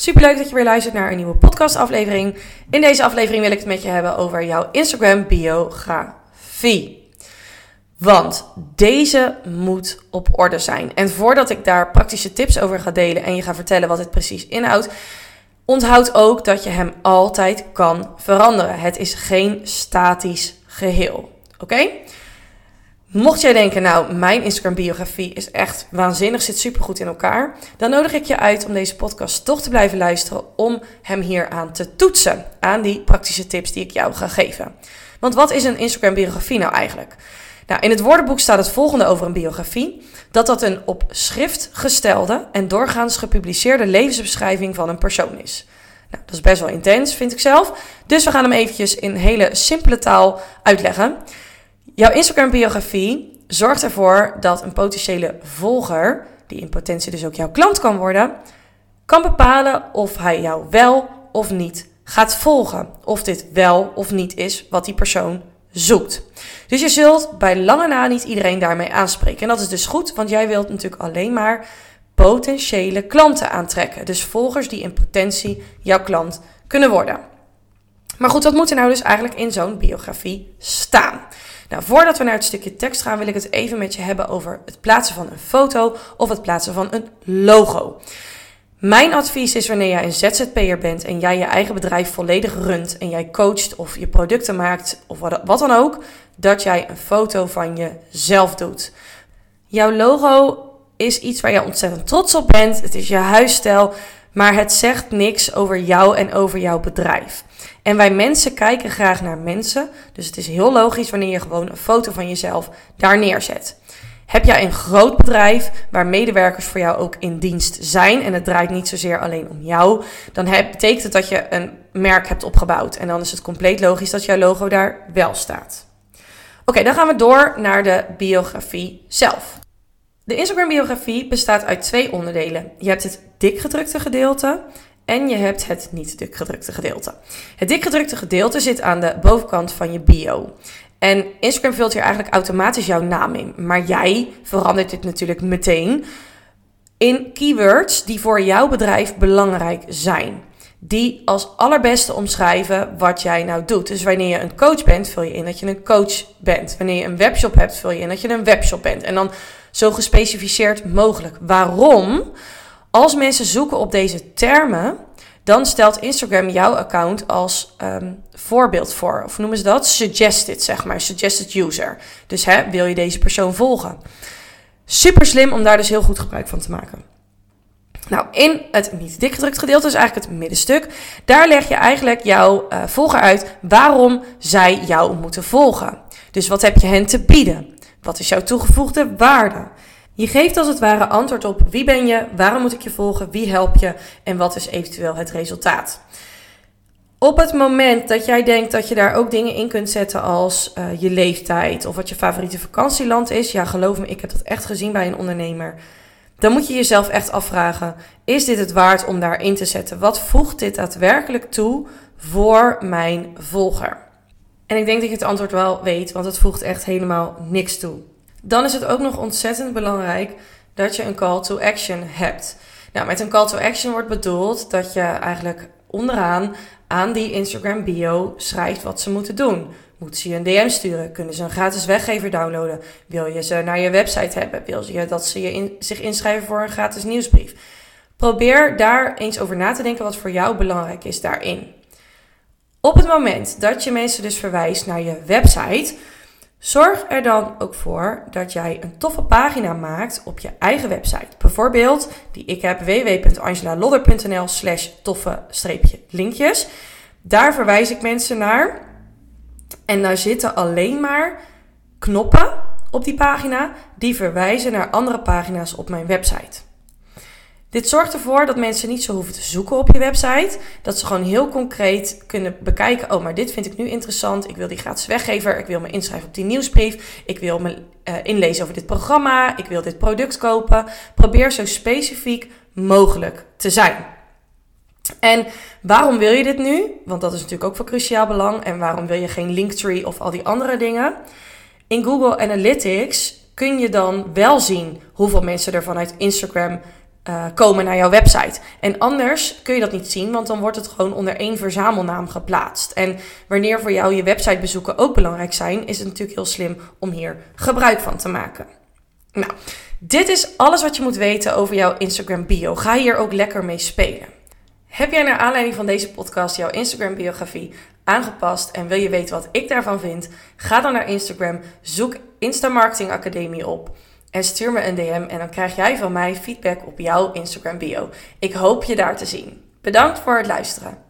Superleuk dat je weer luistert naar een nieuwe podcastaflevering. In deze aflevering wil ik het met je hebben over jouw Instagram biografie. Want deze moet op orde zijn. En voordat ik daar praktische tips over ga delen en je ga vertellen wat het precies inhoudt, onthoud ook dat je hem altijd kan veranderen. Het is geen statisch geheel. Oké? Mocht jij denken, nou, mijn Instagram-biografie is echt waanzinnig, zit supergoed in elkaar, dan nodig ik je uit om deze podcast toch te blijven luisteren om hem hier aan te toetsen, aan die praktische tips die ik jou ga geven. Want wat is een Instagram-biografie nou eigenlijk? Nou, in het woordenboek staat het volgende over een biografie: dat dat een op schrift gestelde en doorgaans gepubliceerde levensbeschrijving van een persoon is. Nou, dat is best wel intens, vind ik zelf. Dus we gaan hem eventjes in hele simpele taal uitleggen. Jouw Instagram-biografie zorgt ervoor dat een potentiële volger, die in potentie dus ook jouw klant kan worden, kan bepalen of hij jou wel of niet gaat volgen. Of dit wel of niet is wat die persoon zoekt. Dus je zult bij lange na niet iedereen daarmee aanspreken. En dat is dus goed, want jij wilt natuurlijk alleen maar potentiële klanten aantrekken. Dus volgers die in potentie jouw klant kunnen worden. Maar goed, wat moet er nou dus eigenlijk in zo'n biografie staan? Nou, voordat we naar het stukje tekst gaan, wil ik het even met je hebben over het plaatsen van een foto of het plaatsen van een logo. Mijn advies is wanneer jij een ZZP'er bent en jij je eigen bedrijf volledig runt en jij coacht of je producten maakt of wat, dan ook, dat jij een foto van jezelf doet. Jouw logo is iets waar je ontzettend trots op bent. Het is je huisstijl, maar het zegt niks over jou en over jouw bedrijf. En wij mensen kijken graag naar mensen. Dus het is heel logisch wanneer je gewoon een foto van jezelf daar neerzet. Heb jij een groot bedrijf waar medewerkers voor jou ook in dienst zijn en het draait niet zozeer alleen om jou, dan betekent het dat je een merk hebt opgebouwd. En dan is het compleet logisch dat jouw logo daar wel staat. Oké, dan gaan we door naar de biografie zelf. De Instagram-biografie bestaat uit twee onderdelen. Je hebt het dikgedrukte gedeelte en je hebt het niet dikgedrukte gedeelte. Het dikgedrukte gedeelte zit aan de bovenkant van je bio. En Instagram vult hier eigenlijk automatisch jouw naam in. Maar jij verandert dit natuurlijk meteen in keywords die voor jouw bedrijf belangrijk zijn. Die als allerbeste omschrijven wat jij nou doet. Dus wanneer je een coach bent, vul je in dat je een coach bent. Wanneer je een webshop hebt, vul je in dat je een webshop bent. En dan zo gespecificeerd mogelijk. Waarom? Als mensen zoeken op deze termen, dan stelt Instagram jouw account als um, voorbeeld voor. Of noemen ze dat? Suggested, zeg maar. Suggested user. Dus hè, wil je deze persoon volgen? Super slim om daar dus heel goed gebruik van te maken. Nou, in het niet dikgedrukt gedeelte, dus eigenlijk het middenstuk, daar leg je eigenlijk jouw uh, volger uit waarom zij jou moeten volgen. Dus wat heb je hen te bieden? Wat is jouw toegevoegde waarde? Je geeft als het ware antwoord op wie ben je, waarom moet ik je volgen, wie help je en wat is eventueel het resultaat. Op het moment dat jij denkt dat je daar ook dingen in kunt zetten als uh, je leeftijd of wat je favoriete vakantieland is, ja geloof me, ik heb dat echt gezien bij een ondernemer. Dan moet je jezelf echt afvragen: is dit het waard om daarin te zetten? Wat voegt dit daadwerkelijk toe voor mijn volger? En ik denk dat je het antwoord wel weet, want het voegt echt helemaal niks toe. Dan is het ook nog ontzettend belangrijk dat je een call to action hebt. Nou, met een call to action wordt bedoeld dat je eigenlijk onderaan aan die Instagram bio schrijft wat ze moeten doen. Moeten ze je een DM sturen? Kunnen ze een gratis weggever downloaden? Wil je ze naar je website hebben? Wil je dat ze je zich inschrijven voor een gratis nieuwsbrief? Probeer daar eens over na te denken wat voor jou belangrijk is daarin. Op het moment dat je mensen dus verwijst naar je website, Zorg er dan ook voor dat jij een toffe pagina maakt op je eigen website. Bijvoorbeeld die ik heb www.angelalodder.nl slash toffe linkjes. Daar verwijs ik mensen naar. En daar zitten alleen maar knoppen op die pagina die verwijzen naar andere pagina's op mijn website. Dit zorgt ervoor dat mensen niet zo hoeven te zoeken op je website. Dat ze gewoon heel concreet kunnen bekijken. Oh, maar dit vind ik nu interessant. Ik wil die gratis weggever. Ik wil me inschrijven op die nieuwsbrief. Ik wil me uh, inlezen over dit programma. Ik wil dit product kopen. Probeer zo specifiek mogelijk te zijn. En waarom wil je dit nu? Want dat is natuurlijk ook van cruciaal belang. En waarom wil je geen Linktree of al die andere dingen? In Google Analytics kun je dan wel zien hoeveel mensen er vanuit Instagram uh, komen naar jouw website. En anders kun je dat niet zien, want dan wordt het gewoon onder één verzamelnaam geplaatst. En wanneer voor jou je websitebezoeken ook belangrijk zijn, is het natuurlijk heel slim om hier gebruik van te maken. Nou, dit is alles wat je moet weten over jouw Instagram bio. Ga hier ook lekker mee spelen. Heb jij naar aanleiding van deze podcast jouw Instagram biografie aangepast en wil je weten wat ik daarvan vind? Ga dan naar Instagram, zoek Insta Marketing Academie op en stuur me een DM en dan krijg jij van mij feedback op jouw Instagram bio. Ik hoop je daar te zien. Bedankt voor het luisteren.